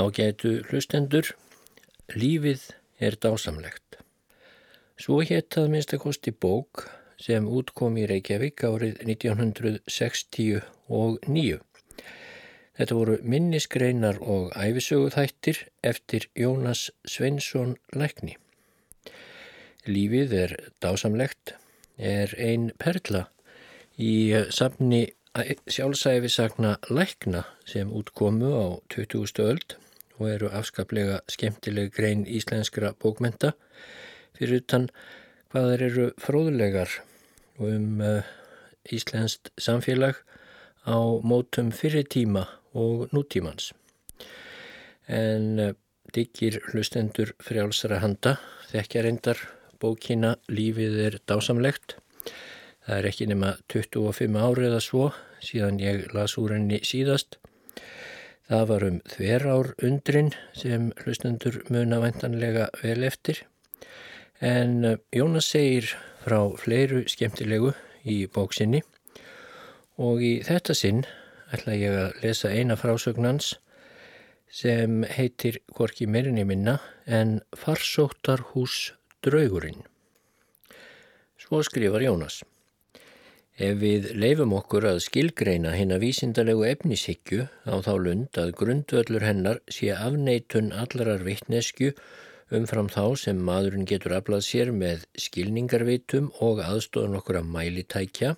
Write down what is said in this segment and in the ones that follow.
Ágætu hlustendur, lífið er dásamlegt. Svo minnst að kosti bók sem útkom í Reykjavík árið 1969. Þetta voru minnisgreinar og æfisöguþættir eftir Jónas Sveinsson Lækni. Lífið er dásamlegt, er ein perla í safni sjálfsæfisagna Lækna sem útkomu á 20. öld og eru afskaplega skemmtileg grein íslenskra bókmenta fyrir utan hvað þeir eru fróðulegar um uh, íslenskt samfélag á mótum fyrir tíma og nútímans. En uh, diggir hlustendur frjálsara handa þekkja reyndar bókina Lífið er dásamlegt. Það er ekki nema 25 árið eða svo síðan ég las úr henni síðast Það var um þverár undrin sem hlustendur muna vendanlega vel eftir en eh, Jónas segir frá fleiru skemmtilegu í bóksinni og í þetta sinn ætla ég að lesa eina frásögnans sem heitir Gorki meirinni minna en Farsóttarhús draugurinn. Svo skrifar Jónas. Ef við leifum okkur að skilgreina hinn að vísindalegu efnishyggju á þá lund að grundvöllur hennar sé afneitun allarar vittnesku umfram þá sem maðurinn getur aflað sér með skilningarvitum og aðstofan okkur að mælitækja,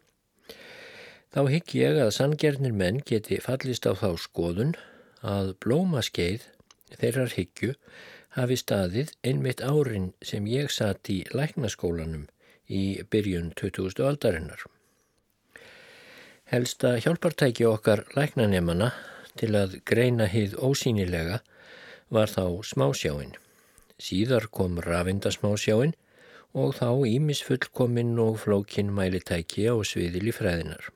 þá hygg ég að sangernir menn geti fallist á þá skoðun að blómaskeið þeirrar hyggju hafi staðið einmitt árin sem ég satt í læknaskólanum í byrjun 2000. aldarinnar. Helsta hjálpartæki okkar læknanemana til að greina hið ósýnilega var þá smásjáin. Síðar kom rafindasmásjáin og þá ímisfullkominn og flókinn mælitæki á sviðili fræðinar.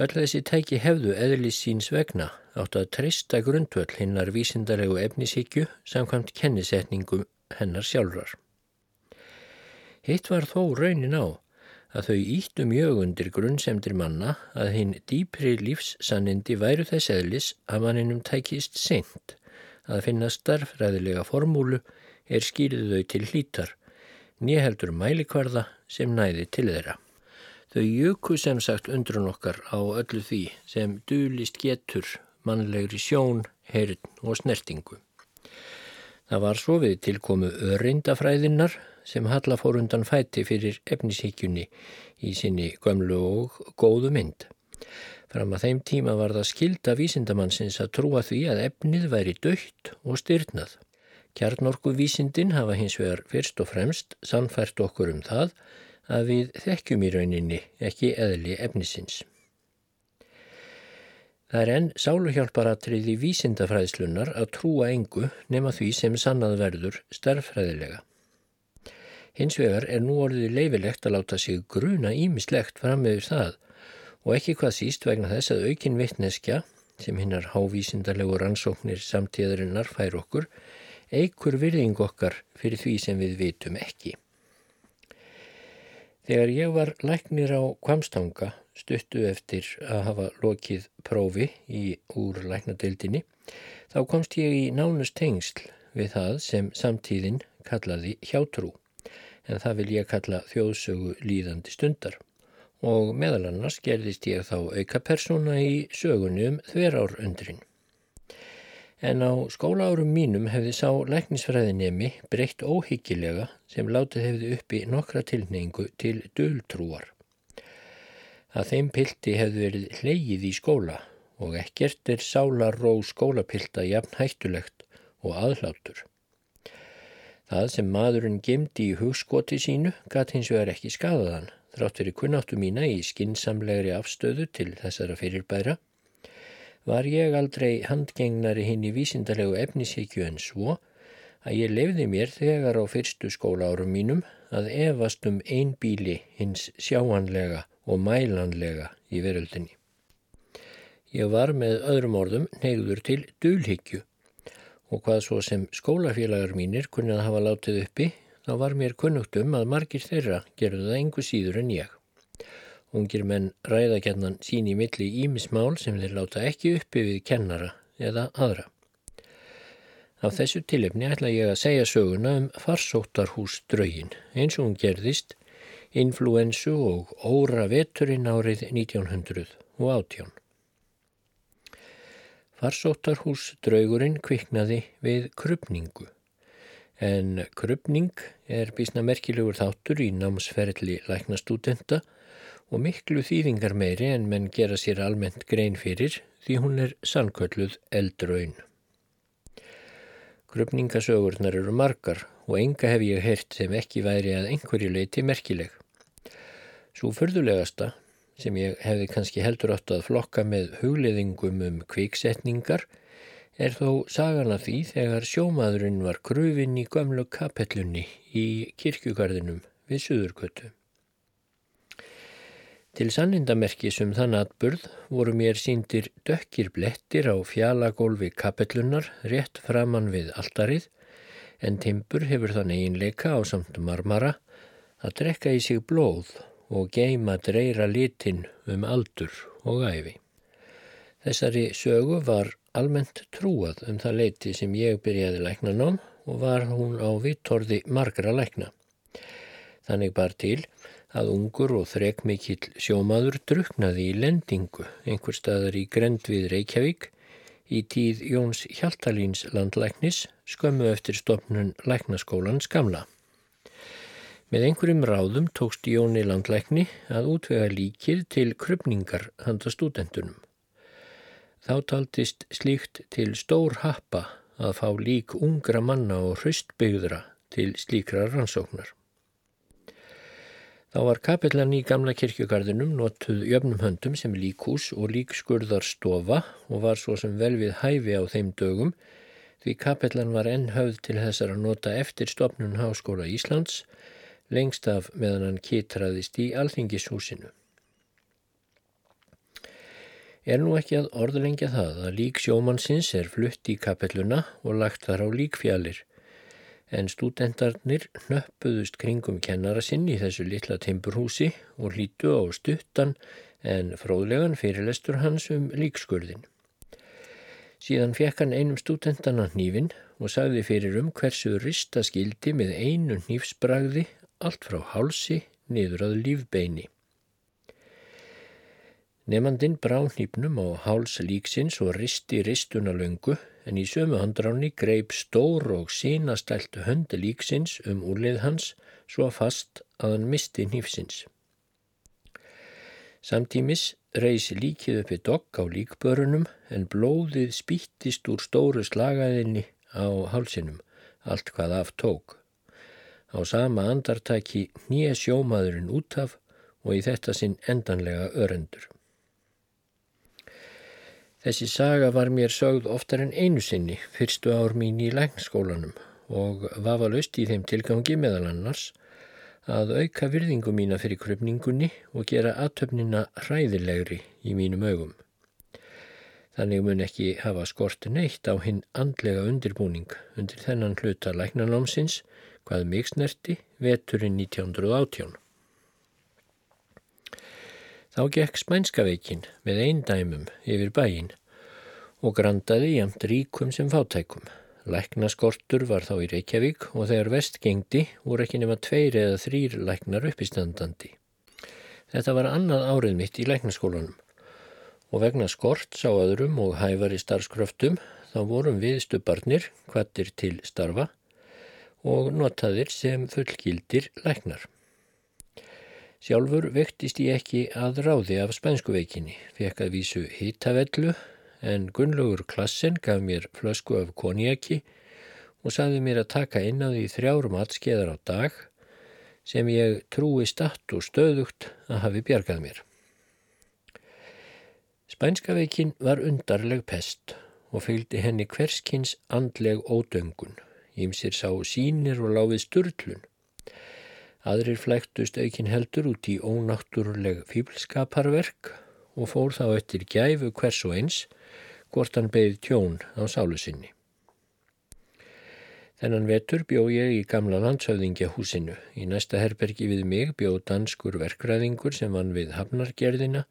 Öll þessi tæki hefðu eðlis síns vegna átt að trista grundvöld hinnar vísindarlegu efnisíkju samkvæmt kennisetningum hennar sjálfrar. Hitt var þó raunin á að þau íttu mjög undir grunnsemdir manna að hinn dýpri lífssannindi væru þess eðlis að manninum tækist seint að finna starfræðilega formúlu er skýrið þau til hlítar, nýheldur mælikvarða sem næði til þeirra. Þau jöku sem sagt undrun okkar á öllu því sem dulist getur mannlegri sjón, heyrn og snertingu. Það var svo við tilkomu öryndafræðinnar sem Halla fór undan fæti fyrir efnishíkjunni í sinni gömlu og góðu mynd. Fram að þeim tíma var það skilda vísindamannsins að trúa því að efnið væri dögt og styrnað. Kjarnorku vísindin hafa hins vegar fyrst og fremst sannfært okkur um það að við þekkjum í rauninni ekki eðli efnisins. Það er enn sáluhjálparatrið í vísindafræðslunar að trúa engu nema því sem sannað verður starffræðilega. Hins vegar er nú orðið leifilegt að láta sig gruna ímislegt fram meður það og ekki hvað síst vegna þess að aukin vittneskja, sem hinnar hávísindarlegu rannsóknir samtíðarinnar fær okkur, eigur virðing okkar fyrir því sem við vitum ekki. Þegar ég var læknir á Kvamstanga stuttu eftir að hafa lokið prófi í úr læknadeildinni, þá komst ég í nánust tengsl við það sem samtíðin kallaði hjátrú en það vil ég kalla þjóðsögu líðandi stundar. Og meðal annars gerðist ég þá auka persóna í sögunni um þverárundrin. En á skólaárum mínum hefði sá læknisfræðinemi breytt óhyggilega sem látið hefði uppi nokkra tilningu til döltrúar. Að þeim pilti hefði verið hleyið í skóla og ekkert er sálar ró skólapilta jafn hættulegt og aðlátur. Það sem maðurinn gemdi í hugskoti sínu gatt hins vegar ekki skadaðan, þrátt fyrir kunnáttu mína í skinsamlegri afstöðu til þessara fyrirbæra, var ég aldrei handgengnari hinn í vísindalegu efnisíkju en svo að ég lefði mér þegar á fyrstu skóla árum mínum að efast um ein bíli hins sjáanlega og mælanlega í veröldinni. Ég var með öðrum orðum neyður til dulhyggju og hvað svo sem skólafélagar mínir kunnið hafa látið uppi, þá var mér kunnugt um að margir þeirra gerðu það engu síður en ég. Ungir menn ræðakjarnan sín í milli ímismál sem þeir láta ekki uppi við kennara eða aðra. Af þessu tilefni ætla ég að segja söguna um farsóttarhús draugin eins og hún gerðist, influensu og óra veturinn árið 1918. Farsóttarhús draugurinn kviknaði við krupningu en krupning er bísna merkilegur þáttur í námsferðli læknastúdenta og miklu þýðingar meiri en menn gera sér almennt grein fyrir því hún er sannkölluð eldraun. Krupningasögurnar eru margar og enga hef ég heyrt sem ekki væri að einhverju leiti merkileg. Svo förðulegasta, sem ég hefði kannski heldur átt að flokka með hugleðingum um kviksetningar, er þó sagan af því þegar sjómaðurinn var krufinn í gömlu kapellunni í kirkjugarðinum við Suðurkötu. Til sannindamerkis um þann atburð voru mér síndir dökkir blettir á fjalagólfi kapellunar rétt framann við aldarið en timpur hefur þann eiginleika á samt marmara að drekka í sig blóð og geima dreira litin um aldur og æfi. Þessari sögu var almennt trúað um það leiti sem ég byrjaði lækna nám og var hún á vittorði margra lækna. Þannig bar til að ungur og þrekmikill sjómaður druknaði í lendingu einhver staðar í grend við Reykjavík í tíð Jóns Hjaltalíns landlæknis skömmu eftir stopnun læknaskólan Skamla. Með einhverjum ráðum tókst Jóni landlækni að útvega líkið til krupningar handa stúdendunum. Þá taldist slíkt til stór happa að fá lík ungra manna og hraustbyggðra til slíkra rannsóknar. Þá var kapellan í gamla kirkjugarðinum notuð jöfnum höndum sem líkús og líkskurðarstofa og var svo sem vel við hæfi á þeim dögum því kapellan var enn höfð til þessar að nota eftir stopnun Háskóla Íslands lengst af meðan hann kitraðist í alþingishúsinu. Er nú ekki að orðlengja það að lík sjómannsins er flutt í kapelluna og lagt þar á líkfjallir en stúdendarnir nöppuðust kringum kennara sinn í þessu litla timburhúsi og hlítu á stuttan en fróðlegan fyrirlestur hans um líkskurðin. Síðan fekk hann einum stúdendana nýfin og sagði fyrir um hversu rista skildi með einu nýfsbragði allt frá hálsi niður að lífbeini. Nefandin brá nýpnum á háls líksins og risti ristuna löngu en í sömu handráni greip stór og sínastælt hönd líksins um úrlið hans svo fast að hann misti nýfsins. Samtímis reys líkið uppi dokk á líkbörunum en blóðið spýttist úr stóru slagaðinni á hálsinum, allt hvað aft tók. Á sama andartaki nýja sjómaðurinn út af og í þetta sinn endanlega örendur. Þessi saga var mér sögð oftar en einu sinni fyrstu ár mín í læknskólanum og vafa löst í þeim tilgangi meðal annars að auka virðingu mína fyrir kröpningunni og gera aðtöfnina hræðilegri í mínum augum. Þannig mun ekki hafa skort neitt á hinn andlega undirbúning undir þennan hluta læknanámsins hvað mig snerti veturinn 1918. Þá gekk spænska veikin með einn dæmum yfir bæin og grandaði jæmt ríkum sem fátækum. Læknaskortur var þá í Reykjavík og þegar vest gengdi voru ekki nema tveir eða þrýr læknar uppistandandi. Þetta var annað árið mitt í læknaskólanum og vegna skort sá öðrum og hæfari starfskröftum þá vorum við stubarnir hvattir til starfa og notaðir sem fullgildir læknar. Sjálfur vektist ég ekki að ráði af spænskuveikinni, fekk að vísu hýtavellu en Gunnlaugur Klassen gaf mér flösku af konjaki og saði mér að taka inn á því þrjárum atskeiðar á dag sem ég trúi statt og stöðugt að hafi bjargað mér. Spænskaveikin var undarleg pest og fylgdi henni hverskins andleg ódöngun. Ímsir sá sínir og láfið sturlun. Aðrir flæktust aukin heldur út í ónáttúruleg fýblskaparverk og fór þá eftir gæfu hvers og eins hvort hann beigð tjón á sálu sinni. Þennan vetur bjó ég í gamla landshöfðingja húsinu. Í næsta herbergi við mig bjó danskur verkræðingur sem vann við hafnargerðina,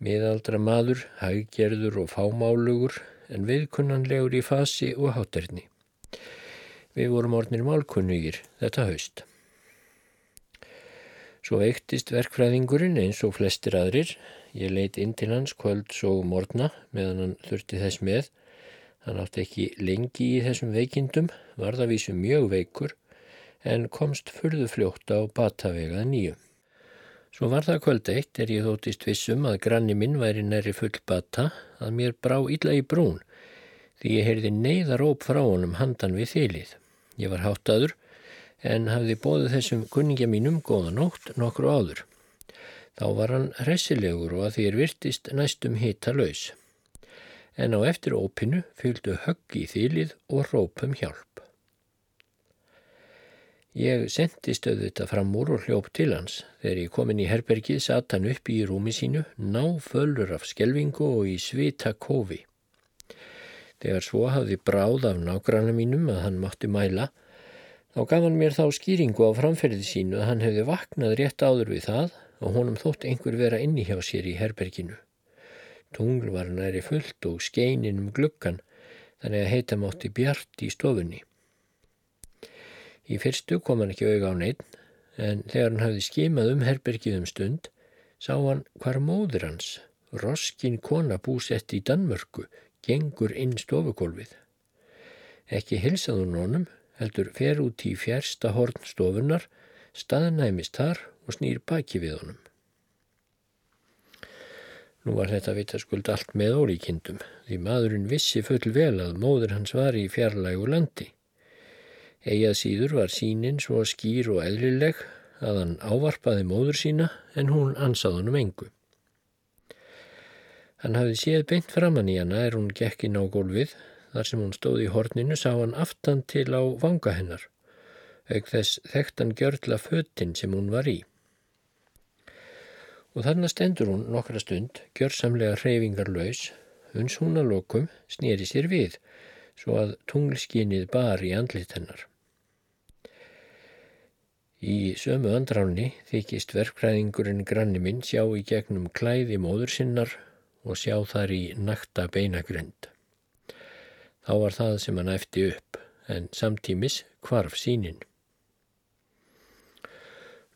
miðaldra maður, hæggerður og fámálugur en viðkunnanlegur í fasi og hátterni. Við vorum orðnir málkunnugir þetta haust. Svo veiktist verkfræðingurinn eins og flestir aðrir. Ég leitt inn til hans kvölds og morgna meðan hann þurfti þess með. Hann átti ekki lengi í þessum veikindum, var það vísu mjög veikur en komst fyrðu fljótt á batavegað nýju. Svo var það kvöld eitt er ég þóttist vissum að granni minn væri næri full bata að mér brá illa í brún því ég heyrði neyðaróp frá honum handan við þylið. Ég var háttaður en hafði bóðið þessum kunningja mínum góða nótt nokkru áður. Þá var hann resilegur og að því er virtist næstum hita laus. En á eftir ópinu fylgdu högg í þýlið og rópum hjálp. Ég sendi stöðu þetta fram úr og hljóp til hans. Þegar ég komin í herbergið satt hann upp í rúmi sínu, ná fölur af skelvingu og í svita kofi. Þegar svo hafði bráð af nágranna mínum að hann mátti mæla, Þá gaf hann mér þá skýringu á framferði sínu að hann hefði vaknað rétt áður við það og honum þótt einhver vera inni hjá sér í herberginu. Tungl var næri fullt og skeinin um gluggan þannig að heita mátti bjart í stofunni. Í fyrstu kom hann ekki auga á neitt en þegar hann hafði skimað um herbergið um stund sá hann hvar móður hans, roskin kona búsett í Danmörku, gengur inn stofukólfið. Ekki hilsaðu nónum heldur fer út í fjärsta hornstofunar, staðnæmist þar og snýr baki við honum. Nú var þetta vitaskuld allt með ólíkindum, því maðurinn vissi full vel að móður hans var í fjarlægu landi. Egað síður var sínin svo skýr og eðlileg að hann ávarpaði móður sína en hún ansað honum engu. Hann hafði séð beint framann í hana er hún gekkin á gólfið Þar sem hún stóð í horninu sá hann aftan til á vanga hennar, auk þess þekktan gjörla föttin sem hún var í. Og þarna stendur hún nokkra stund, gjörsamlega hreyfingar laus, uns hún að lokum snýri sér við, svo að tunglskinnið bar í andlit hennar. Í sömu andráni þykist verkfræðingurinn granni minn sjá í gegnum klæði móður sinnar og sjá þar í nakta beinagrend. Þá var það sem hann efti upp, en samtímis kvarf sínin.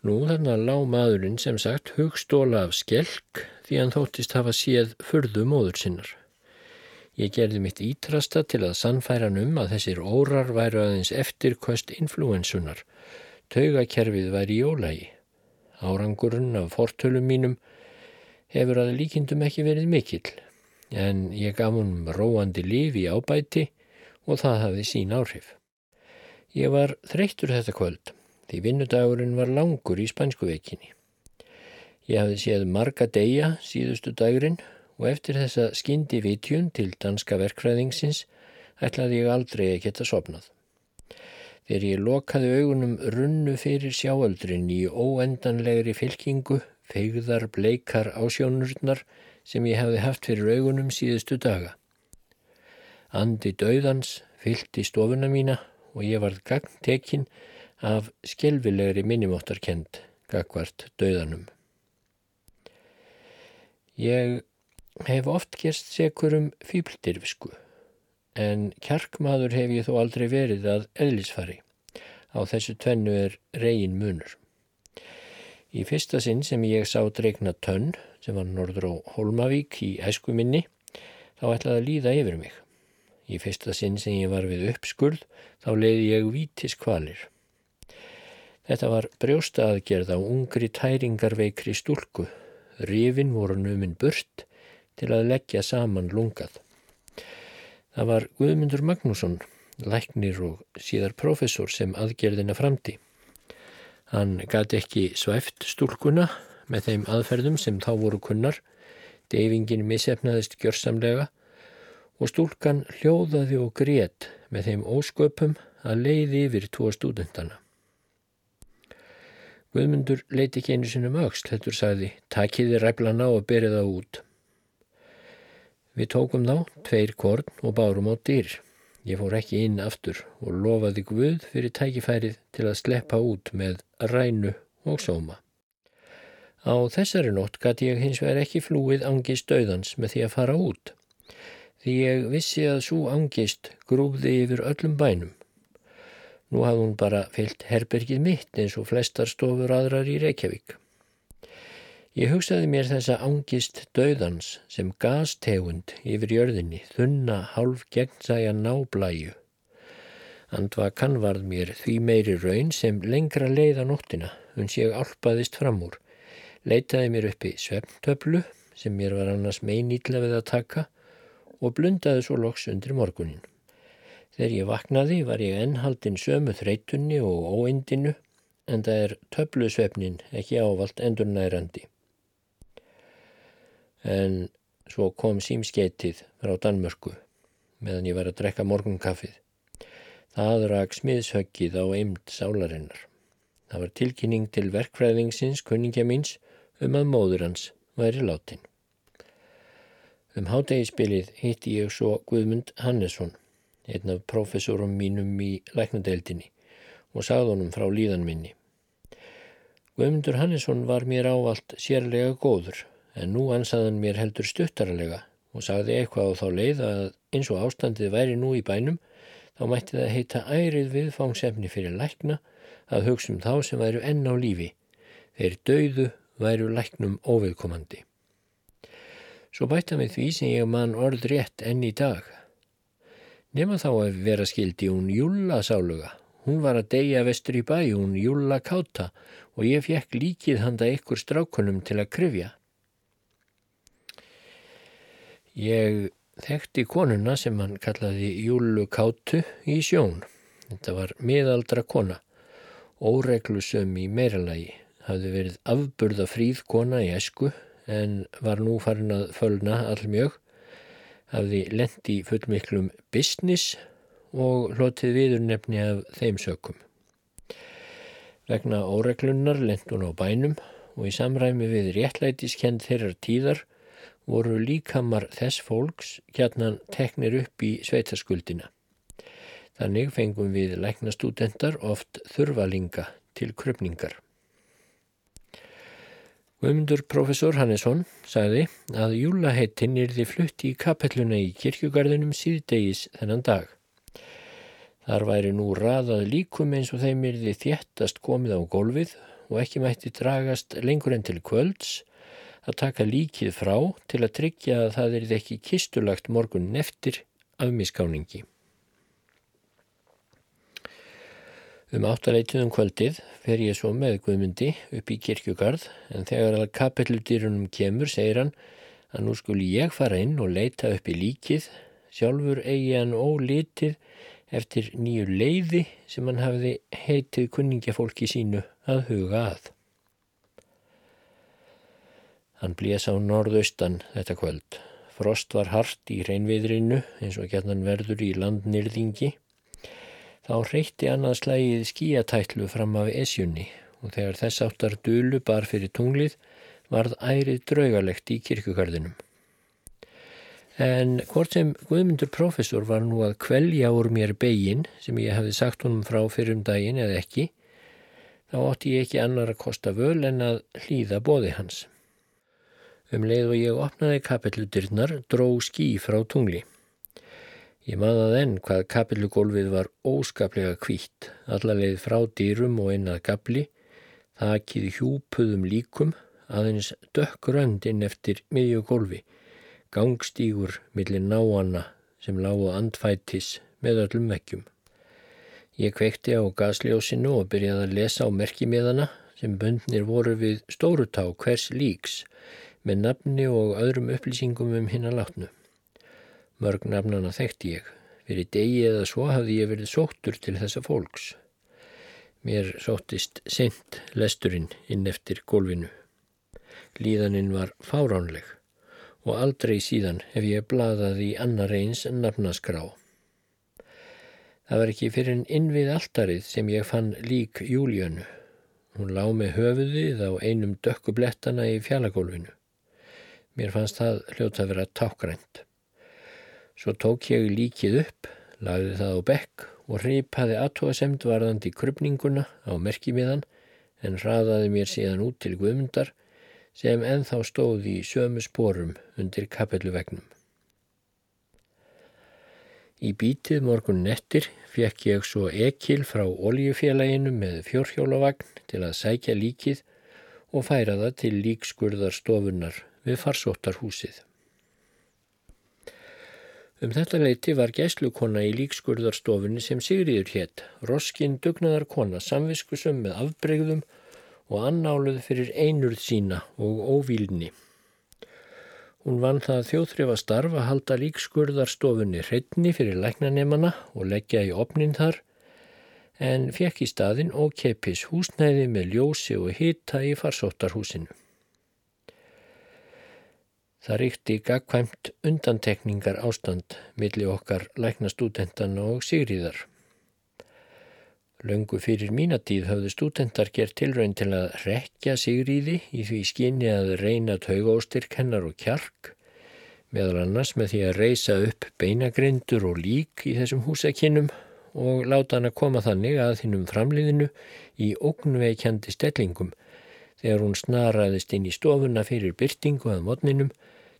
Nú þannig að lág maðurinn sem sagt hugstóla af skelk því hann þóttist hafa séð fyrðu móður sinnar. Ég gerði mitt ítrasta til að sannfæra hann um að þessir órar væru aðeins eftirkvöst influensunar. Taugakerfið væri í ólægi. Árangurinn af fortölum mínum hefur að líkindum ekki verið mikill en ég gaf hún róandi líf í ábæti og það hafði sín áhrif. Ég var þreyttur þetta kvöld því vinnudagurinn var langur í spænsku veikinni. Ég hafði séð marga deyja síðustu dagurinn og eftir þessa skyndi vitjun til danska verkfræðingsins ætlaði ég aldrei að geta sopnað. Þegar ég lokaði augunum runnu fyrir sjáöldrin í óendanlegri fylkingu, feigðar bleikar ásjónurnar sem ég hefði haft fyrir augunum síðustu daga. Andi döðans fyllt í stofuna mína og ég varð gagn af skelvilegri minnumóttarkend gagvart döðanum. Ég hef oft gerst sekur um fýbldirfsku en kjarkmaður hef ég þó aldrei verið að eðlisfari. Á þessu tvennu er reygin munur. Í fyrsta sinn sem ég sá dregna tönn sem var norður á Holmavík í æskuminni, þá ætlaði að líða yfir mig. Í fyrsta sinn sem ég var við uppskurð, þá leiði ég vítis kvalir. Þetta var brjósta aðgerð á ungri tæringarveikri stúlku. Rifin voru numinn burt til að leggja saman lungað. Það var Guðmundur Magnússon, læknir og síðar professor sem aðgerðina framti. Hann gati ekki svæft stúlkuna með þeim aðferðum sem þá voru kunnar, deyfingin missefnaðist gjörsamlega og stúlkan hljóðaði og grét með þeim ósköpum að leiði yfir tvo stúdendana. Guðmundur leiti ekki einu sinum auksl, heldur sagði, takiði ræflana og berið það út. Við tókum þá, tveir korn og bárum á dýr. Ég fór ekki inn aftur og lofaði Guð fyrir tækifærið til að sleppa út með rænu og sóma. Á þessari nótt gæti ég hins vegar ekki flúið angist döðans með því að fara út. því ég vissi að svo angist grúfði yfir öllum bænum. Nú hafði hún bara fyllt herbergið mitt eins og flestar stofur aðrar í Reykjavík. Ég hugsaði mér þessa angist döðans sem gastegund yfir jörðinni, þunna hálf gegnsæja náblæju. Andvakan varð mér því meiri raun sem lengra leiða nóttina, uns ég álpaðist fram úr. Leitaði mér uppi svefntöflu sem mér var annars meinýtla við að taka og blundaði svo loks undir morgunin. Þegar ég vaknaði var ég ennhaldin sömu þreytunni og óindinu en það er töflusvefnin ekki ávalt endur nærandi. En svo kom símskeitið frá Danmörku meðan ég var að drekka morgunkaffið. Það rak smiðshöggið á eimt sálarinnar. Það var tilkynning til verkfræðingsins kunningja míns um að móður hans væri látin. Um hátegispilið hitti ég svo Guðmund Hannesson, einn af professorum mínum í læknadeildinni og sagði honum frá líðan minni. Guðmundur Hannesson var mér ávalt sérlega góður en nú ansaðan mér heldur stuttarlega og sagði eitthvað á þá leið að eins og ástandið væri nú í bænum þá mætti það heita ærið viðfángsefni fyrir lækna að hugsa um þá sem væru enn á lífi. Þeir döðu væru læknum óviðkomandi. Svo bætta með því sem ég man orð rétt enn í dag. Nefna þá að vera skildi hún Júlla sáluga. Hún var að deyja vestur í bæ, hún Júlla káta og ég fekk líkið handa ykkur strákunum til að krifja. Ég þekkti konuna sem hann kallaði Júlu kátu í sjón. Þetta var miðaldra kona, óreglusum í meiralagi, hafði verið afburða fríð kona í esku en var nú farin að fölna allmjög, hafði lendi fullmiklum business og hlotið viður nefni af þeim sökum. Vegna óreglunnar lendi hún á bænum og í samræmi við réttlætiskend þeirrar tíðar voru líkamar þess fólks kjarnan teknir upp í sveitaskuldina. Þannig fengum við læknastúdendar oft þurvalinga til kröpningar. Guðmundur professor Hannesson sagði að júlaheitin er því flutt í kapelluna í kirkjugarðinum síðdegis þennan dag. Þar væri nú raðað líkum eins og þeim því þjættast komið á gólfið og ekki mætti dragast lengur enn til kvölds að taka líkið frá til að tryggja að það er ekki kistulagt morgun neftir af miskáningi. Um áttaleitiðum kvöldið fer ég svo með Guðmundi upp í kirkjugarð en þegar að kapelludýrunum kemur segir hann að nú skuli ég fara inn og leita upp í líkið, sjálfur eigi hann ólitið eftir nýju leiði sem hann hafiði heitið kunningafólki sínu að huga að. Hann blés á norðaustan þetta kvöld. Frost var hart í reynviðrinu eins og gætnan verður í landnýrðingi Þá reytti annað slægið skíatætlu fram af esjunni og þegar þess áttar dulu bar fyrir tunglið varð ærið draugalegt í kirkugarðinum. En hvort sem Guðmundur professor var nú að kvelja úr mér begin sem ég hefði sagt honum frá fyrir um daginn eða ekki, þá ótti ég ekki annar að kosta völ en að hlýða bóði hans. Um leið og ég opnaði kapelludirnar dró skí frá tungli. Ég maðað enn hvað kapillugólfið var óskaplega kvítt, allaveg frá dýrum og einnað gabli, þakkið hjúpuðum líkum, aðeins dökkröndinn eftir miðjugólfi, gangstígur millir náanna sem lágu andfætis með öllum vekkjum. Ég kvekti á gasljósinu og byrjaði að lesa á merkimiðana sem bundnir voru við stórutá hvers líks með nafni og öðrum upplýsingum um hinn að látnu. Mörg nafnana þekkti ég. Fyrir degi eða svo hafði ég verið sóttur til þessa fólks. Mér sóttist sent lesturinn inn eftir gólfinu. Líðaninn var fáránleg og aldrei síðan hef ég bladað í annar eins nafnaskrá. Það var ekki fyrir en innvið alltarið sem ég fann lík Júlíönu. Hún lág með höfuðið á einum dökkublettana í fjallagólfinu. Mér fannst það hljóta að vera tákgrænt. Svo tók ég líkið upp, lagði það á bekk og hripaði aðtóasemd varðandi krupninguna á merkimiðan en hraðaði mér síðan út til guðmundar sem enþá stóði í sömu spórum undir kapelluvegnum. Í bítið morgun nettir fekk ég svo ekil frá oljufélaginu með fjórhjólavagn til að sækja líkið og færa það til líkskurðarstofunar við farsóttarhúsið. Um þetta leiti var gæslukona í líkskurðarstofunni sem Sigriður hétt, roskinn dugnaðarkona, samviskusum með afbregðum og annáluð fyrir einurð sína og óvílni. Hún vann það þjóðþrifa starf að halda líkskurðarstofunni hreitni fyrir læknanemana og leggja í opnin þar en fekk í staðin og kepis húsnæði með ljósi og hita í farsóttarhúsinu. Það ríkti gagkvæmt undantekningar ástand milli okkar læknastúdentana og sigriðar. Laungu fyrir mínatíð höfðu stúdendar gert tilraun til að rekja sigriði í því skinni að reyna taugóstyrk hennar og kjark, meðal annars með því að reysa upp beinagrindur og lík í þessum húsakinnum og láta hann að koma þannig að þinnum framliðinu í ógnveikjandi stellingum þegar hún snaraðist inn í stofuna fyrir byrtingu að modninum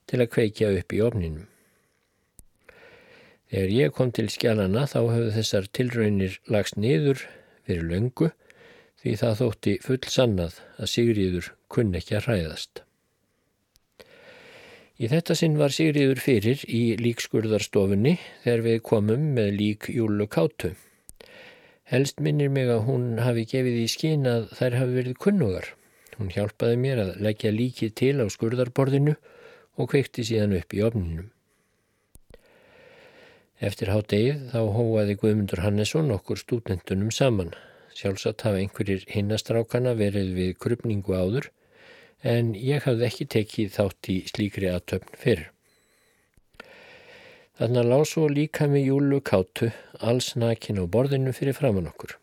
til að kveikja upp í ofninum. Þegar ég kom til skjálana þá höfðu þessar tilraunir lagst niður fyrir löngu því það þótti full sannað að Sigriður kunn ekki að hræðast. Í þetta sinn var Sigriður fyrir í líkskurðarstofunni þegar við komum með lík Júlu Kátu. Helst minnir mig að hún hafi gefið í skín að þær hafi verið kunnugar. Hún hjálpaði mér að leggja líkið til á skurðarborðinu og kveikti síðan upp í ofninum. Eftir hádegið þá hóaði Guðmundur Hannesson okkur stúdendunum saman. Sjálfsagt hafa einhverjir hinnastrákana verið við krupningu áður en ég hafði ekki tekið þátt í slíkri aðtöfn fyrr. Þannig að lág svo líka með júlu kátu alls nakin á borðinu fyrir framann okkur.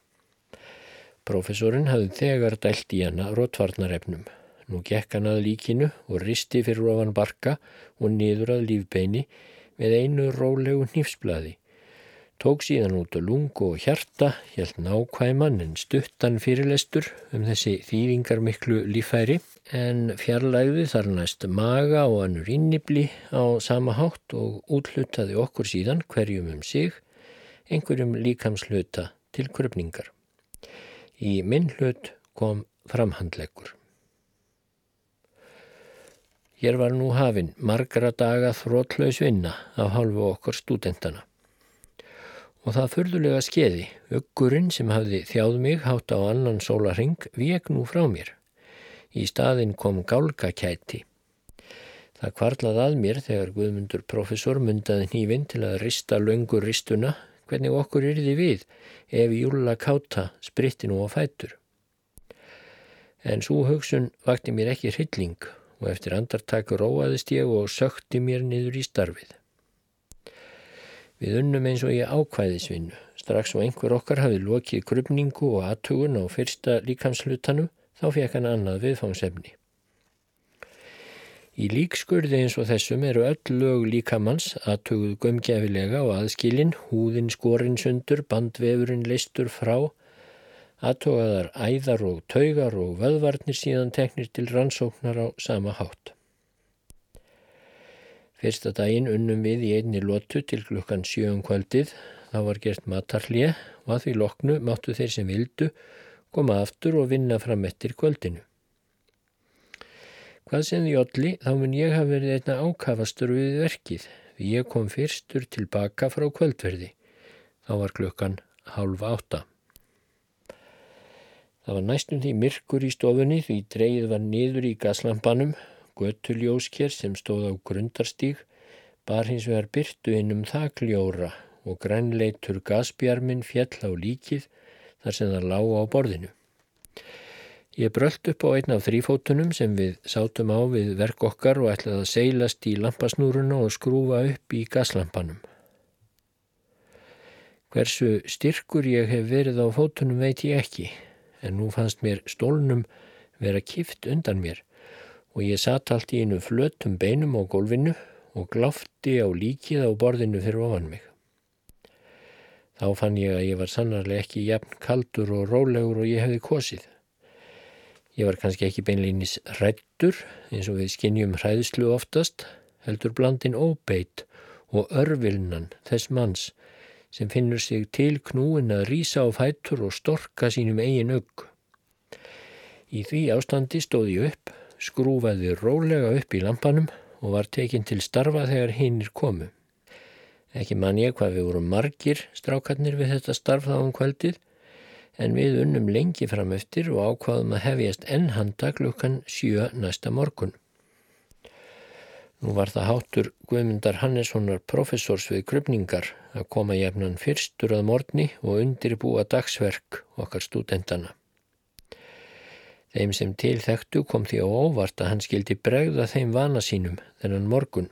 Profesorinn hafði þegar dælt í hana rótvarnarefnum. Nú gekk hann að líkinu og risti fyrir ofan barka og niður að lífbeini með einu rólegu nýfsblaði. Tók síðan út á lungu og hjarta, hjælt nákvæman en stuttan fyrirlestur um þessi þývingar miklu lífæri en fjarlæði þar næst maga og annur innibli á sama hátt og útlutaði okkur síðan hverjum um sig, einhverjum líkamsluta til kröpningar. Í minn hlut kom framhandleggur. Hér var nú hafinn margra daga þrótlaus vinna af hálfu okkur stúdentana. Og það fyrðulega skeiði, öggurinn sem hafði þjáð mig hátt á annan sólaring vek nú frá mér. Í staðin kom gálgakæti. Það kvarlað að mér þegar Guðmundur profesor mundaði hnífinn til að rista löngur ristuna hvernig okkur yrði við ef júla káta spritti nú á fætur. En svo hugsun vakti mér ekki hrylling og eftir andartak róaðist ég og sökti mér niður í starfið. Við unnum eins og ég ákvæðisvinnu. Strax og einhver okkar hafi lokið grubningu og aðtugun á fyrsta líkamslutanum þá fekk hann annað viðfangsefni. Í líkskurði eins og þessum eru öll lög líkamanns aðtuguð gömgefilega og aðskilin, húðin skorinsundur, bandvefurinn listur frá, aðtógaðar æðar og taugar og vöðvarnir síðan teknir til rannsóknar á sama hátt. Fyrsta daginn unnum við í einni lotu til klukkan sjöum kvöldið, þá var gert matarlið og að því loknu máttu þeir sem vildu koma aftur og vinna fram eftir kvöldinu. Hvað sem því allir, þá mun ég hafa verið einna ákafastur við verkið, því ég kom fyrstur tilbaka frá kvöldverði. Þá var klukkan hálf átta. Það var næstum því myrkur í stofunni því dreyið var niður í gaslampanum, göttuljósker sem stóð á grundarstíg, bar hins vegar byrtu inn um þakljóra og grænleitur gasbjarminn fjall á líkið þar sem það lág á borðinu. Ég brölt upp á einn af þrýfótunum sem við sátum á við verk okkar og ætlaði að seilast í lampasnúruna og skrúfa upp í gaslampanum. Hversu styrkur ég hef verið á fótunum veit ég ekki en nú fannst mér stólnum vera kift undan mér og ég satt allt í einu flötum beinum á gólfinu og gláfti á líkið á borðinu fyrir ofan mig. Þá fann ég að ég var sannarlega ekki jafn kaldur og rólegur og ég hefði kosið. Ég var kannski ekki beinleinis rættur eins og við skinnjum hræðslu oftast, heldur blandin óbeitt og örvilnan þess manns sem finnur sig til knúin að rýsa á fætur og storka sínum eigin auk. Í því ástandi stóði upp, skrúfaði rólega upp í lampanum og var tekinn til starfa þegar hinnir komu. Ekki man ég hvað við vorum margir strákarnir við þetta starf þá um kvöldið en við unnum lengi fram eftir og ákvaðum að hefjast enn handa klukkan sjö næsta morgun. Nú var það hátur Guðmundar Hannessonar professors við krupningar að koma jefnan fyrstur að morgni og undirbúa dagsverk okkar stúdendana. Þeim sem til þekktu kom því á óvart að hann skildi bregða þeim vana sínum þennan morgun.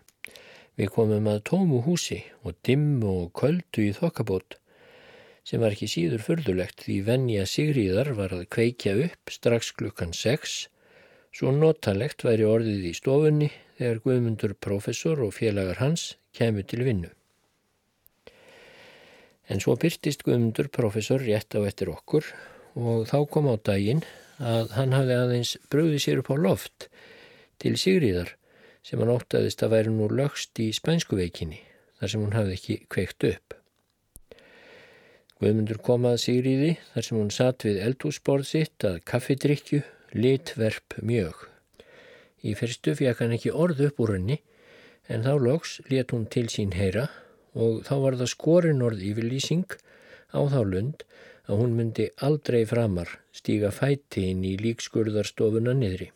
Við komum að tómu húsi og dimmu og köldu í þokkabót sem var ekki síður fyrðulegt því Venja Sigríðar var að kveikja upp strax klukkan 6 svo notalegt væri orðið í stofunni þegar Guðmundur professor og félagar hans kemur til vinnu. En svo byrtist Guðmundur professor rétt á eftir okkur og þá kom á daginn að hann hafði aðeins bröðið sér upp á loft til Sigríðar sem hann óttaðist að væri nú lögst í spænskuveikinni þar sem hún hafði ekki kveikt upp. Guðmundur kom að Sigríði þar sem hún satt við eldhúsborð sitt að kaffidrykju, litverp mjög. Í fyrstu fekk hann ekki orð upp úr henni en þá loks let hún til sín heyra og þá var það skorin orð yfirlýsing á þá lund að hún myndi aldrei framar stíga fæti inn í líkskurðarstofuna niðri.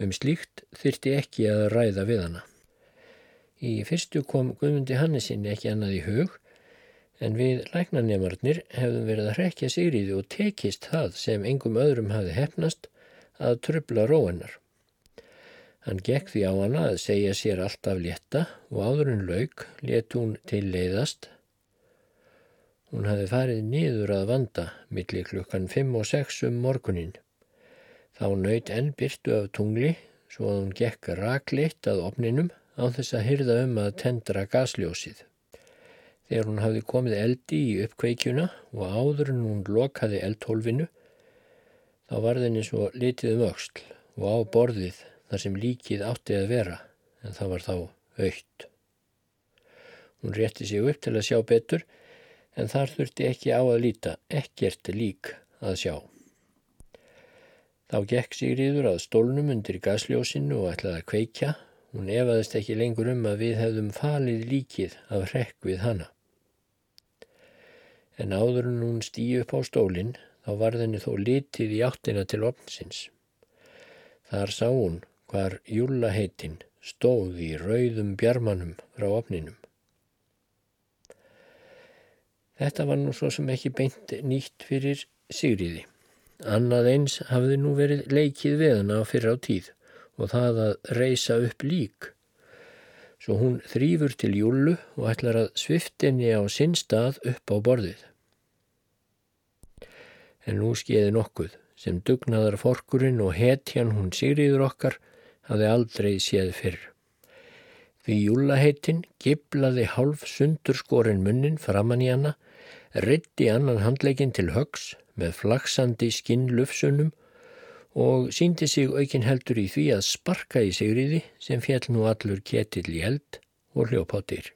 Um slíkt þyrti ekki að ræða við hana. Í fyrstu kom Guðmundi Hannesinni ekki annað í hug en við læknanemarnir hefðum verið að hrekja Sigriði og tekist það sem engum öðrum hafi hefnast að trubla róennar. Hann gekk því á hana að segja sér alltaf létta og áður en lauk let hún til leiðast. Hún hafi farið niður að vanda millir klukkan 5 og 6 um morgunin. Þá nöyt enn byrtu af tungli svo að hún gekk rakleitt að opninum á þess að hyrða um að tendra gasljósið. Þegar hún hafði komið eldi í uppkveikjuna og áður en hún lokaði eldhólfinu, þá var þenni svo litið um auksl og á borðið þar sem líkið átti að vera, en það var þá aukt. Hún rétti sig upp til að sjá betur, en þar þurfti ekki á að líta, ekkert lík að sjá. Þá gekk Sigriður að stólnum undir gasljósinu og ætlaði að kveikja. Hún efaðist ekki lengur um að við hefðum falið líkið af hrekk við hana en áður en hún stýi upp á stólinn þá var þenni þó litið í áttina til opnsins. Þar sá hún hvar júlaheitin stóð í rauðum bjarmanum frá opninum. Þetta var nú svo sem ekki beint nýtt fyrir Sigriði. Annað eins hafði nú verið leikið við hana á fyrra á tíð og það að reysa upp lík. Svo hún þrýfur til júlu og ætlar að sviftinni á sinn stað upp á borðið en nú skeiði nokkuð sem dugnaðar forkurinn og hetjan hún Sigriður okkar hafði aldrei séð fyrr. Því júlaheitin giblaði hálf sundur skorinn munnin framann í hana, ritti annan handleikin til högs með flaksandi skinnlufsunum og síndi sig aukin heldur í því að sparka í Sigriði sem fjall nú allur ketill í held og hljópáttir.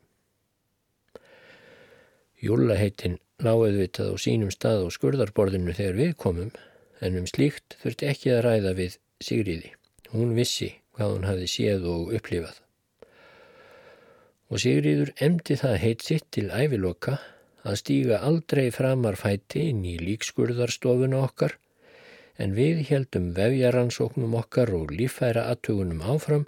Júlaheitin láið vitað á sínum stað á skurðarborðinu þegar við komum en um slíkt þurfti ekki að ræða við Sigriði. Hún vissi hvað hún hafi séð og upplifað. Og Sigriður emdi það heit sitt til æviloka að stíga aldrei framar fæti inn í líkskurðarstofuna okkar en við heldum vefjaransóknum okkar og líffæra aðtugunum áfram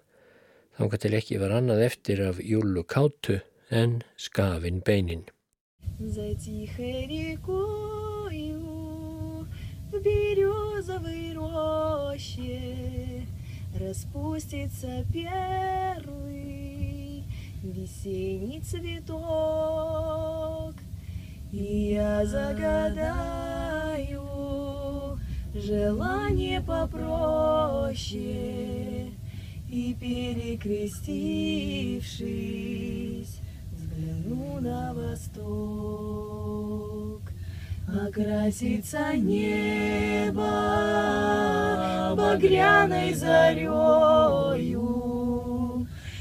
þángar til ekki var annað eftir af júlu kátu en skafin beinin. За тихой рекою в березовой роще Распустится первый весенний цветок И я загадаю Желание попроще И перекрестившись взгляну на восток. Окрасится небо багряной зарею,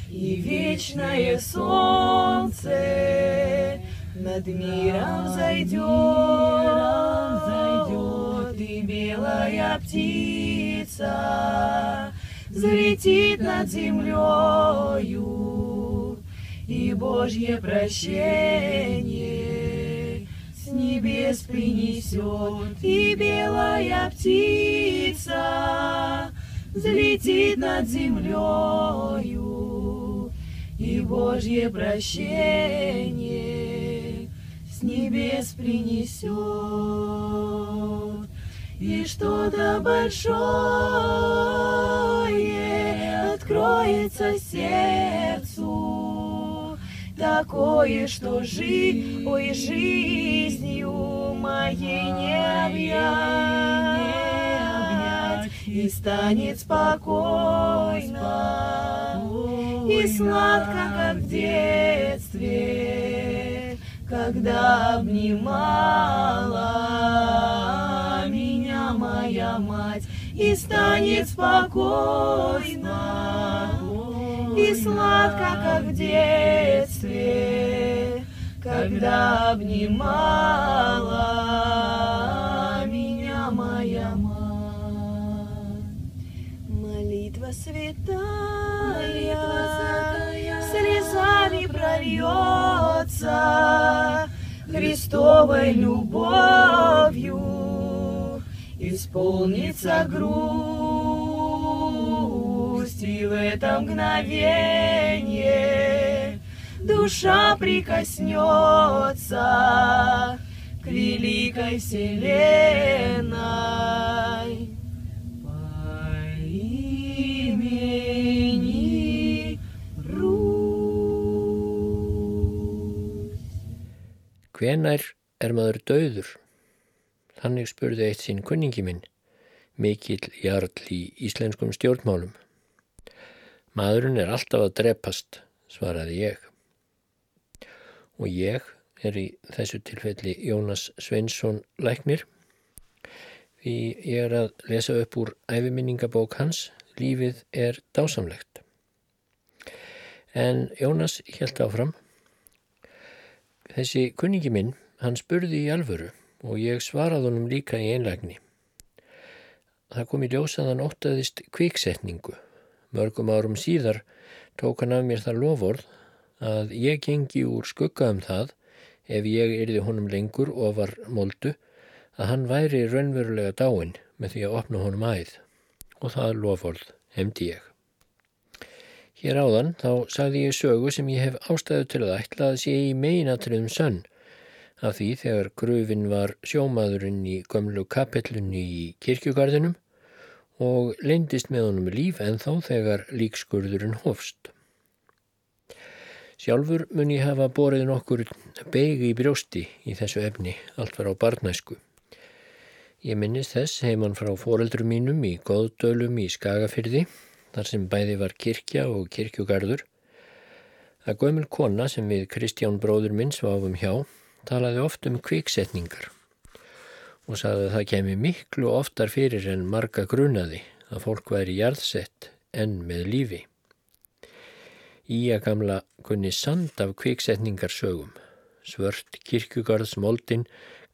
И вечное солнце над миром зайдет, белая птица взлетит над землею, и Божье прощение с небес принесет, и белая птица взлетит над землею, и Божье прощение с небес принесет, и что-то большое откроется сердцу, такое, что жи, ой, жизнью моей не объять, и станет спокойно и сладко, как в детстве, когда обнимала моя мать, и станет спокойно и сладко, как в детстве, когда обнимала меня моя мать. Молитва святая, слезами прольется Христовой любовью, исполнится грусть, и в это мгновение душа прикоснется к великой вселенной. Hvenær er maður dauður? Þannig spurði eitt sinn kunningi minn, mikill jarl í íslenskum stjórnmálum. Maðurinn er alltaf að drepast, svaraði ég. Og ég er í þessu tilfelli Jónas Sveinsson læknir. Því ég er að lesa upp úr æfiminningabók hans, Lífið er dásamlegt. En Jónas held áfram. Þessi kunningi minn, hann spurði í alvöru og ég svaraði honum líka í einlægni. Það kom í ljós að hann óttaðist kviksetningu. Mörgum árum síðar tók hann af mér það lofórð að ég gengi úr skugga um það ef ég yrði honum lengur og var moldu að hann væri raunverulega dáin með því að opna honum æð og það lofórð hefndi ég. Hér áðan þá sagði ég sögu sem ég hef ástæðu til að ætla að sé í meinatriðum sönn af því þegar grufin var sjómaðurinn í gömlu kapellunni í kirkjugarðinum og leindist með honum líf en þá þegar líkskurðurinn hofst. Sjálfur mun ég hafa borið nokkur beigi í brjósti í þessu efni, allt var á barnæsku. Ég minnist þess heimann frá foreldrum mínum í Góðdölum í Skagafyrði, þar sem bæði var kirkja og kirkjugarður, að gömul kona sem við Kristján bróður minn sváfum hjá talaði oft um kviksetningar og sagði að það kemi miklu oftar fyrir en marga grunaði að fólk væri jarðsett enn með lífi. Í að gamla kunni sand af kviksetningarsögum, svört kirkjugarðsmoldin,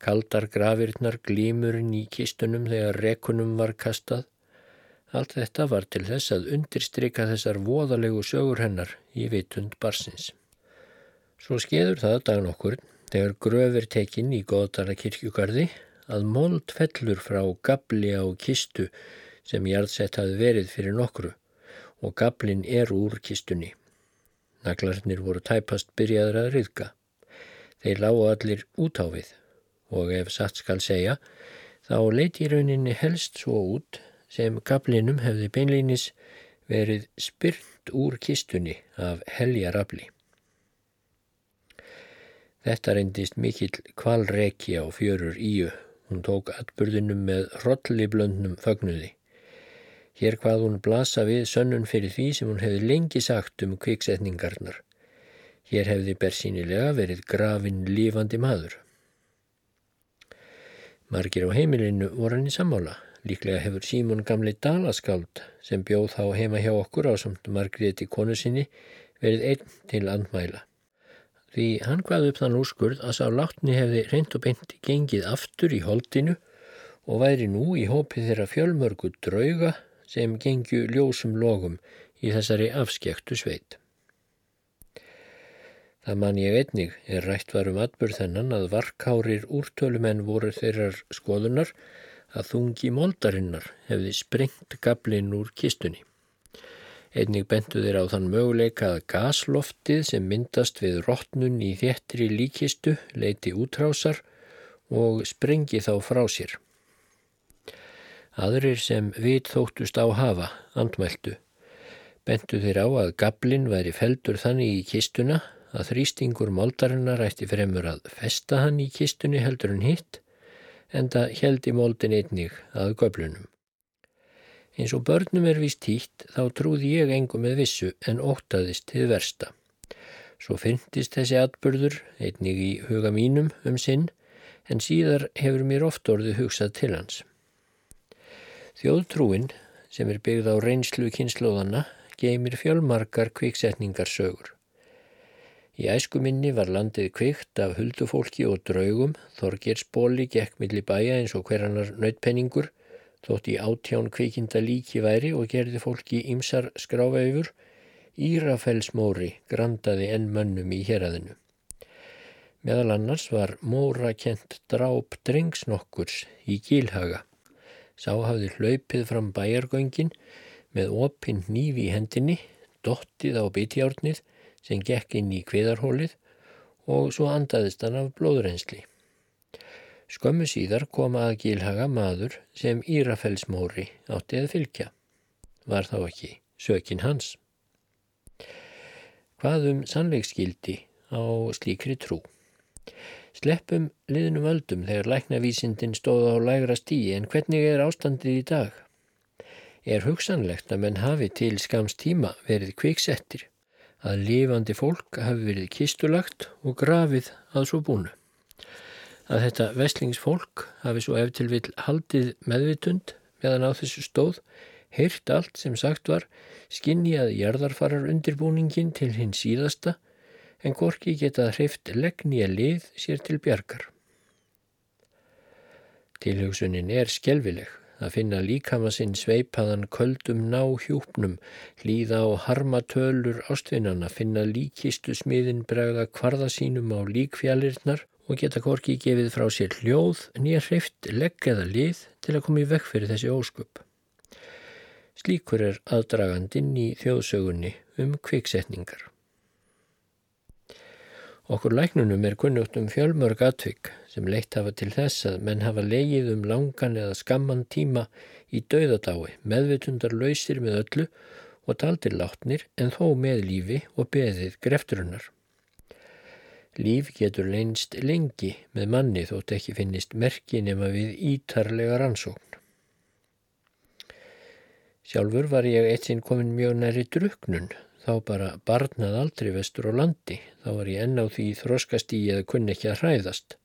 kaldar grafirnar, glímurinn í kistunum þegar rekunum var kastað. Allt þetta var til þess að undirstryka þessar voðalegu sögur hennar í vitund barsins. Svo skeður það dagan okkur þegar gröfur tekinn í góðdala kirkjugarði að mold fellur frá gabli á kistu sem jarðsett hafi verið fyrir nokkru og gablin er úr kistunni. Naglarnir voru tæpast byrjaður að ryðka. Þeir lágu allir út á við og ef satt skal segja þá leiti í rauninni helst svo út sem gablinum hefði beinleinis verið spyrnt úr kistunni af heljarafli. Þetta reyndist mikill kvalreki á fjörur íu. Hún tók atbyrðinum með hrolliblöndnum fögnuði. Hér hvað hún blasa við sönnun fyrir því sem hún hefði lengi sagt um kviksetningarnar. Hér hefði bersýnilega verið grafin lífandi maður. Margir á heimilinu voru hann í sammála. Líklega hefur Símon gamli dalaskáld sem bjóð þá heima hjá okkur á samt Margréti konu sinni verið einn til andmæla. Því hann hvaði upp þann úrskurð að sá látni hefði reynd og beint gengið aftur í holdinu og væri nú í hópi þeirra fjölmörgu drauga sem gengju ljósum logum í þessari afskektu sveit. Það man ég einnig er rætt varum atbyrð þennan að varkárir úrtölumenn voru þeirrar skoðunar að þungi moldarinnar hefði sprengt gablin úr kistunni. Einnig bentu þeir á þann möguleika að gasloftið sem myndast við rótnun í þéttri líkistu leiti útrásar og sprengi þá frá sér. Aðrir sem vit þóttust á hafa, andmæltu, bentu þeir á að gablin væri feldur þannig í kistuna að þrýstingur moldarinnar ætti fremur að festa hann í kistunni heldur en hitt, en það held í moldin einnig að göblunum. Eins og börnum er vist hýtt þá trúði ég engum með vissu en ótaðist til versta. Svo fyndist þessi atbyrður einnig í huga mínum um sinn en síðar hefur mér oft orðið hugsað til hans. Þjóðtrúin sem er byggð á reynslu kynnslóðana geymir fjölmarkar kviksetningarsögur. Í æskuminni var landið kvikt af huldufólki og draugum, Þorgersbóli gekk milli bæja eins og hverjanar nautpenningur, þótt í átján kvikinda líki væri og gerði fólki ímsar skráveifur, Írafellsmóri grandaði enn mönnum í héræðinu. Meðal annars var móra kent dráp drengsnokkurs í Gílhaga. Sá hafði hlaupið fram bæjargöngin með opinn nýfi í hendinni, dottið á bitjárnið sem gekk inn í kviðarhólið og svo andaðist hann af blóðrensli. Skömmu síðar kom að Gílhaga maður sem Írafellsmóri átti að fylgja. Var þá ekki sökin hans. Hvað um sannleikskildi á slíkri trú? Sleppum liðnum öldum þegar læknavísindin stóð á lægra stíi en hvernig er ástandið í dag? Er hugsanlegt að menn hafi til skams tíma verið kviksettir að lifandi fólk hafi verið kistulagt og grafið að svo búnu. Að þetta vestlingsfólk hafi svo eftir vil haldið meðvitund meðan á þessu stóð, heyrt allt sem sagt var, skinni að jarðarfarar undirbúningin til hinn síðasta, en gorki getað hreift leggni að lið sér til bjargar. Tilhugsunin er skjelvileg að finna líkama sinn sveipaðan köldum ná hjúpnum, líða á harmatölur ástvinnana, finna líkistu smiðin bregða kvarða sínum á líkfjallirinnar og geta korki gefið frá sér hljóð nýja hreift legg eða lið til að koma í vekk fyrir þessi ósköp. Slíkur er aðdragandinn í þjóðsögunni um kviksetningar. Okkur læknunum er kunnugt um fjölmörg atvik sem leitt hafa til þess að menn hafa leigið um langan eða skamman tíma í dauðadái, meðvitundar lausir með öllu og taldir látnir en þó með lífi og beðið grefturinnar. Líf getur leinst lengi með manni þótt ekki finnist merki nema við ítarlega rannsókn. Sjálfur var ég eitt sinn komin mjög næri druknun þá bara barnað aldrei vestur á landi, þá var ég enn á því þróskastíi eða kunni ekki að hræðast.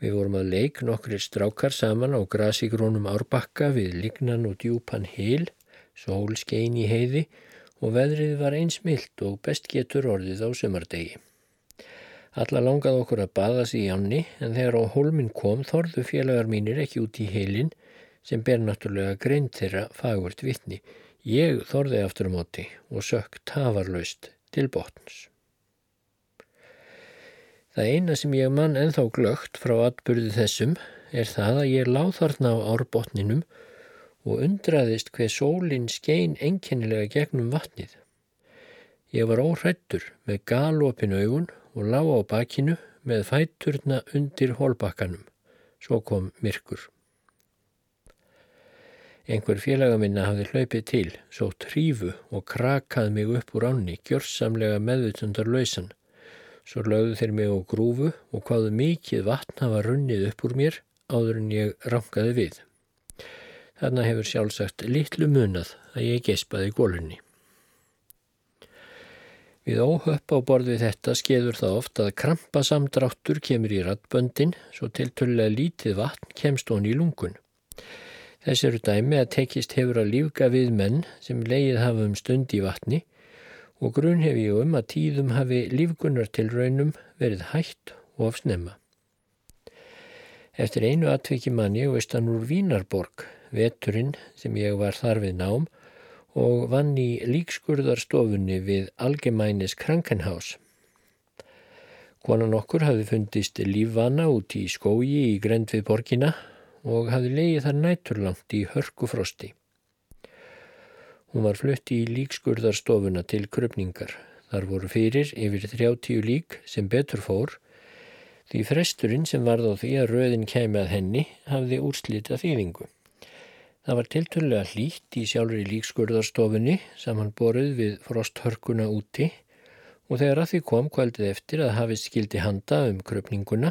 Við vorum að leik nokkrir strákar saman á grasigrónum árbakka við lignan og djúpan hil, sól skein í heiði og veðrið var einsmilt og best getur orðið á sömardegi. Alla langaði okkur að baða sig í ánni en þegar á holmin kom þorðu félagar mínir ekki út í heilin sem ber náttúrulega greint þeirra fagvört vittni. Ég þorði aftur á móti og sökk tafarlaust til botns. Það eina sem ég mann enþá glögt frá atbyrðu þessum er það að ég láð þarna á árbotninum og undraðist hver sólinn skein enkennilega gegnum vatnið. Ég var óhrættur með galopin augun og lág á bakinu með fætturna undir hólbakkanum. Svo kom myrkur. Einhver félaga minna hafði hlaupið til, svo trífu og krakað mig upp úr ánni, gjörsamlega meðvutundar lausan. Svo lögðu þeir mig á grúfu og hvaðu mikið vatn hafa runnið upp úr mér áður en ég rankaði við. Þarna hefur sjálfsagt litlu munað að ég gespaði gólunni. Við óhöpp á borð við þetta skeður það oft að krampasamdráttur kemur í rattböndin svo tilturlega lítið vatn kemst hon í lungun. Þess eru dæmi að tekist hefur að lífga við menn sem leið hafa um stund í vatni og grunn hef ég um að tíðum hafi lífgunnar til raunum verið hætt og afsnemma. Eftir einu atviki mann ég veistan úr Vínarborg, veturinn sem ég var þar við nám og vann í líkskurðarstofunni við Algemænis Krankenhaus. Konan okkur hafi fundist lífvana út í skói í grend við borgina og hafi leiðið þar næturlangt í hörkufrosti. Hún var flutti í líkskurðarstofuna til kröpningar. Þar voru fyrir yfir 30 lík sem betur fór því fresturinn sem varð á því að röðin kæmi að henni hafði úrslitað þýðingu. Það var tilturlega hlýtt í sjálfur í líkskurðarstofunni samanborið við frosthörkuna úti og þegar að því kom kvöldið eftir að hafið skildi handa um kröpninguna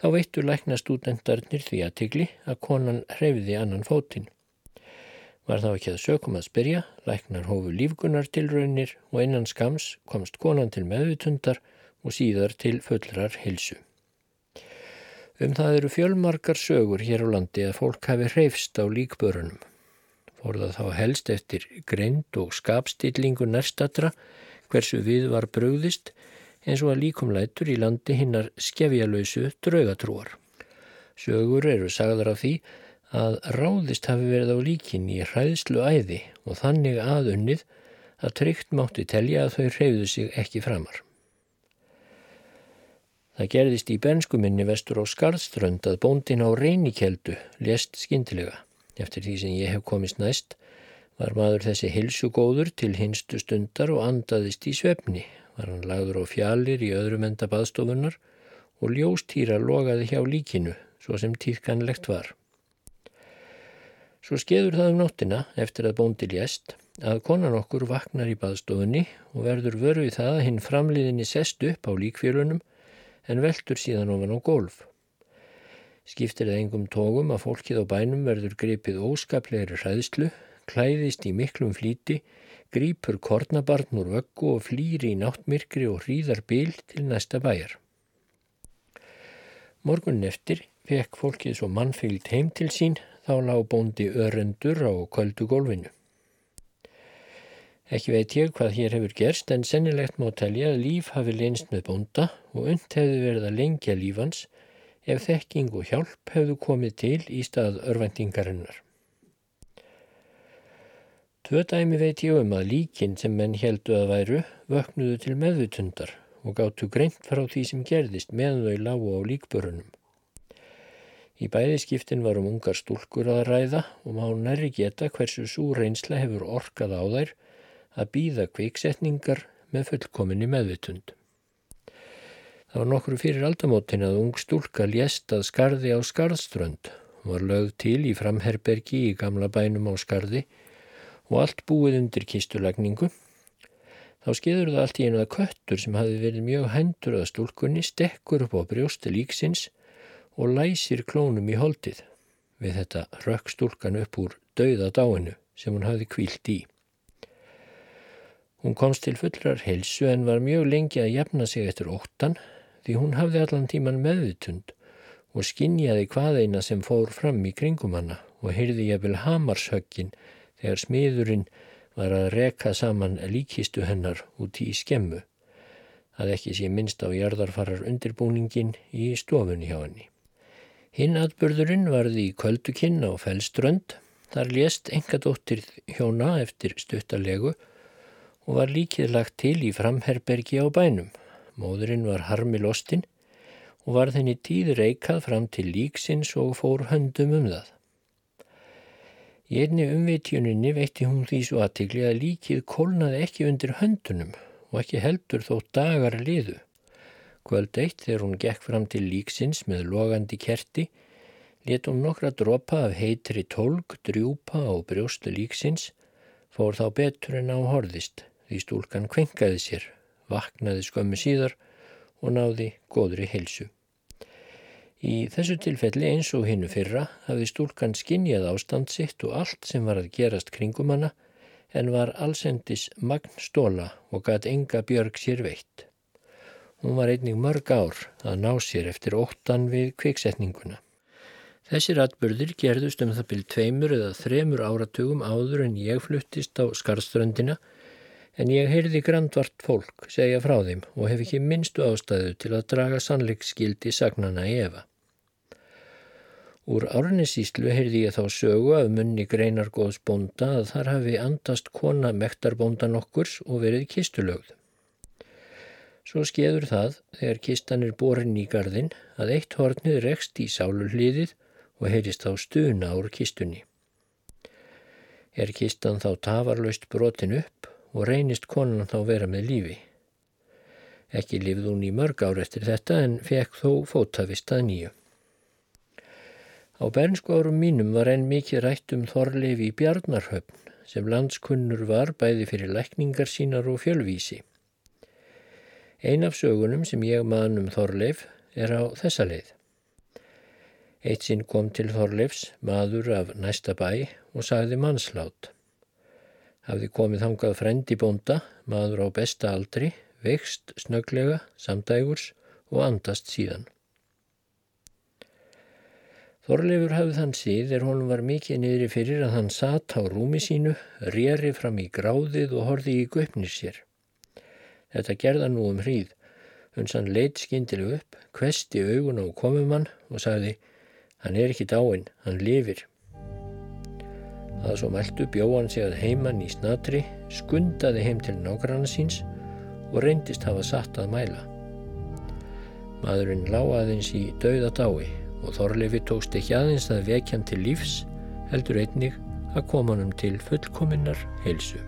þá veittu lækna stúdendarnir því aðtigli að konan hreyfiði annan fótinn. Var þá ekki að sökum að spyrja, læknar hófu lífgunar til raunir og innan skams komst konan til meðvutundar og síðar til fullrar hilsu. Um það eru fjölmarkar sögur hér á landi að fólk hafi hreyfst á líkbörunum. Fór það þá helst eftir greind og skapstillingu nærstatra hversu við var bröðist eins og að líkumlætur í landi hinnar skefjalausu draugatrúar. Sögur eru sagðar af því að ráðist hafi verið á líkin í hræðslu æði og þannig aðunnið að tryggt mátti telja að þau hreyðu sig ekki framar. Það gerðist í benskuminni vestur á Skarðströnd að bóndin á reynikeldu lest skindilega. Eftir því sem ég hef komist næst var maður þessi hilsugóður til hinstu stundar og andaðist í svefni. Var hann lagður á fjallir í öðrum enda baðstofunar og ljóstýra logaði hjá líkinu svo sem tíðkanlegt var. Svo skeður það um nóttina eftir að bóndi lést að konan okkur vaknar í baðstofunni og verður vörfið það að hinn framliðinni sest upp á líkfélunum en veldur síðan ofan á golf. Skiptir það engum tógum að fólkið á bænum verður gripið óskaplegri hræðslu, klæðist í miklum flíti, grípur kornabarn úr vöggu og flýri í náttmirkri og hríðar bil til næsta bæjar. Morgun eftir fekk fólkið svo mannfylgt heim til sín þá lág bóndi örendur á kvöldu gólfinu. Ekki veit ég hvað hér hefur gerst en sennilegt má telja að líf hafi leynst með bónda og und hefði verið að lengja lífans ef þekking og hjálp hefðu komið til í stað örvendingarinnar. Tvö dæmi veit ég um að líkin sem menn heldu að væru vöknuðu til meðvutundar og gáttu greint frá því sem gerðist meðan þau lágu á líkbörunum. Í bæðiskiptin var um ungar stúlkur að ræða og má næri geta hversu svo reynsla hefur orkað á þær að býða kviksetningar með fullkominni meðvitund. Það var nokkru fyrir aldamótin að ung stúlka lést að skarði á skarðströnd var lögð til í framherbergi í gamla bænum á skarði og allt búið undir kistulagningu. Þá skeður það allt í einu að köttur sem hafi verið mjög hendur að stúlkunni stekkur upp á brjósti líksins og læsir klónum í holdið. Við þetta rökk stúlkan upp úr dauða dáinu sem hún hafði kvílt í. Hún komst til fullrar helsu en var mjög lengi að jafna sig eftir óttan því hún hafði allan tíman meðvitund og skinnjaði hvaðeina sem fór fram í kringum hana og heyrði jafnvel hamarshöggin þegar smiðurinn var að reka saman líkistu hennar úti í skemmu að ekki sé minnst á jarðarfarar undirbúningin í stofunni hjá henni. Hinn atbörðurinn varði í Köldukinn á Fellströnd. Þar lést engadóttir hjóna eftir stuttalegu og var líkið lagt til í framherbergi á bænum. Móðurinn var harmi lostinn og var þenni tíð reikað fram til líksins og fór höndum um það. Í einni umveitjuninni veitti hún því svo aðtikli að líkið kólnaði ekki undir höndunum og ekki heldur þó dagar liðu. Kvöld eitt þegar hún gekk fram til líksins með logandi kerti, let hún nokkra dropa af heitri tólk drjúpa á brjóstu líksins, fór þá betur en á horðist því stúlkan kvenkaði sér, vaknaði skömmu síðar og náði góðri heilsu. Í þessu tilfelli eins og hinnu fyrra hafði stúlkan skinnjað ástand sitt og allt sem var að gerast kringum hana en var allsendis magn stóla og gæt enga björg sér veitt. Hún var einnig mörg ár að ná sér eftir óttan við kviksetninguna. Þessir atbyrðir gerðust um það byrj tveimur eða þremur áratugum áður en ég fluttist á skarströndina En ég heyrði grandvart fólk segja frá þeim og hef ekki minnstu ástæðu til að draga sannleiksskildi sagnana í efa. Úr árnisíslu heyrði ég þá sögu af munni greinar góðs bónda að þar hafi andast kona mektarbóndan okkurs og verið kistulögð. Svo skeður það, þegar kistan er borin í gardin, að eitt hornið rekst í sáluhliðið og heyrist þá stuna úr kistunni. Er kistan þá tafarlaust brotin upp og reynist konan þá vera með lífi. Ekki lifð hún í mörg ár eftir þetta en fekk þó fótavist að nýju. Á bernsku árum mínum var enn mikið rætt um Þorleifi í Bjarnarhöfn sem landskunnur var bæði fyrir lækningar sínar og fjölvísi. Ein af sögunum sem ég man um Þorleif er á þessa leið. Eitt sinn kom til Þorleifs maður af næsta bæ og sagði mannslát. Hafði komið hangað frendi bónda, maður á besta aldri, veikst snöglega, samdægurs og andast síðan. Þorleifur hafði þann síð er honum var mikið niðri fyrir að hann satt á rúmi sínu, rýri fram í gráðið og horfi í göpnir sér. Þetta gerða nú um hríð. Hunsan leitt skindileg upp, kvesti augun á komumann og sagði hann er ekki dáinn, hann lifir. Það svo mæltu bjóðan sig að heimann í snatri, skundaði heim til nágranna síns og reyndist hafa satt að mæla. Maðurinn láaðins í dauða dái og Þorleifi tókst ekki aðeins að vekja hann til lífs heldur einnig að koma hann til fullkominnar heilsu.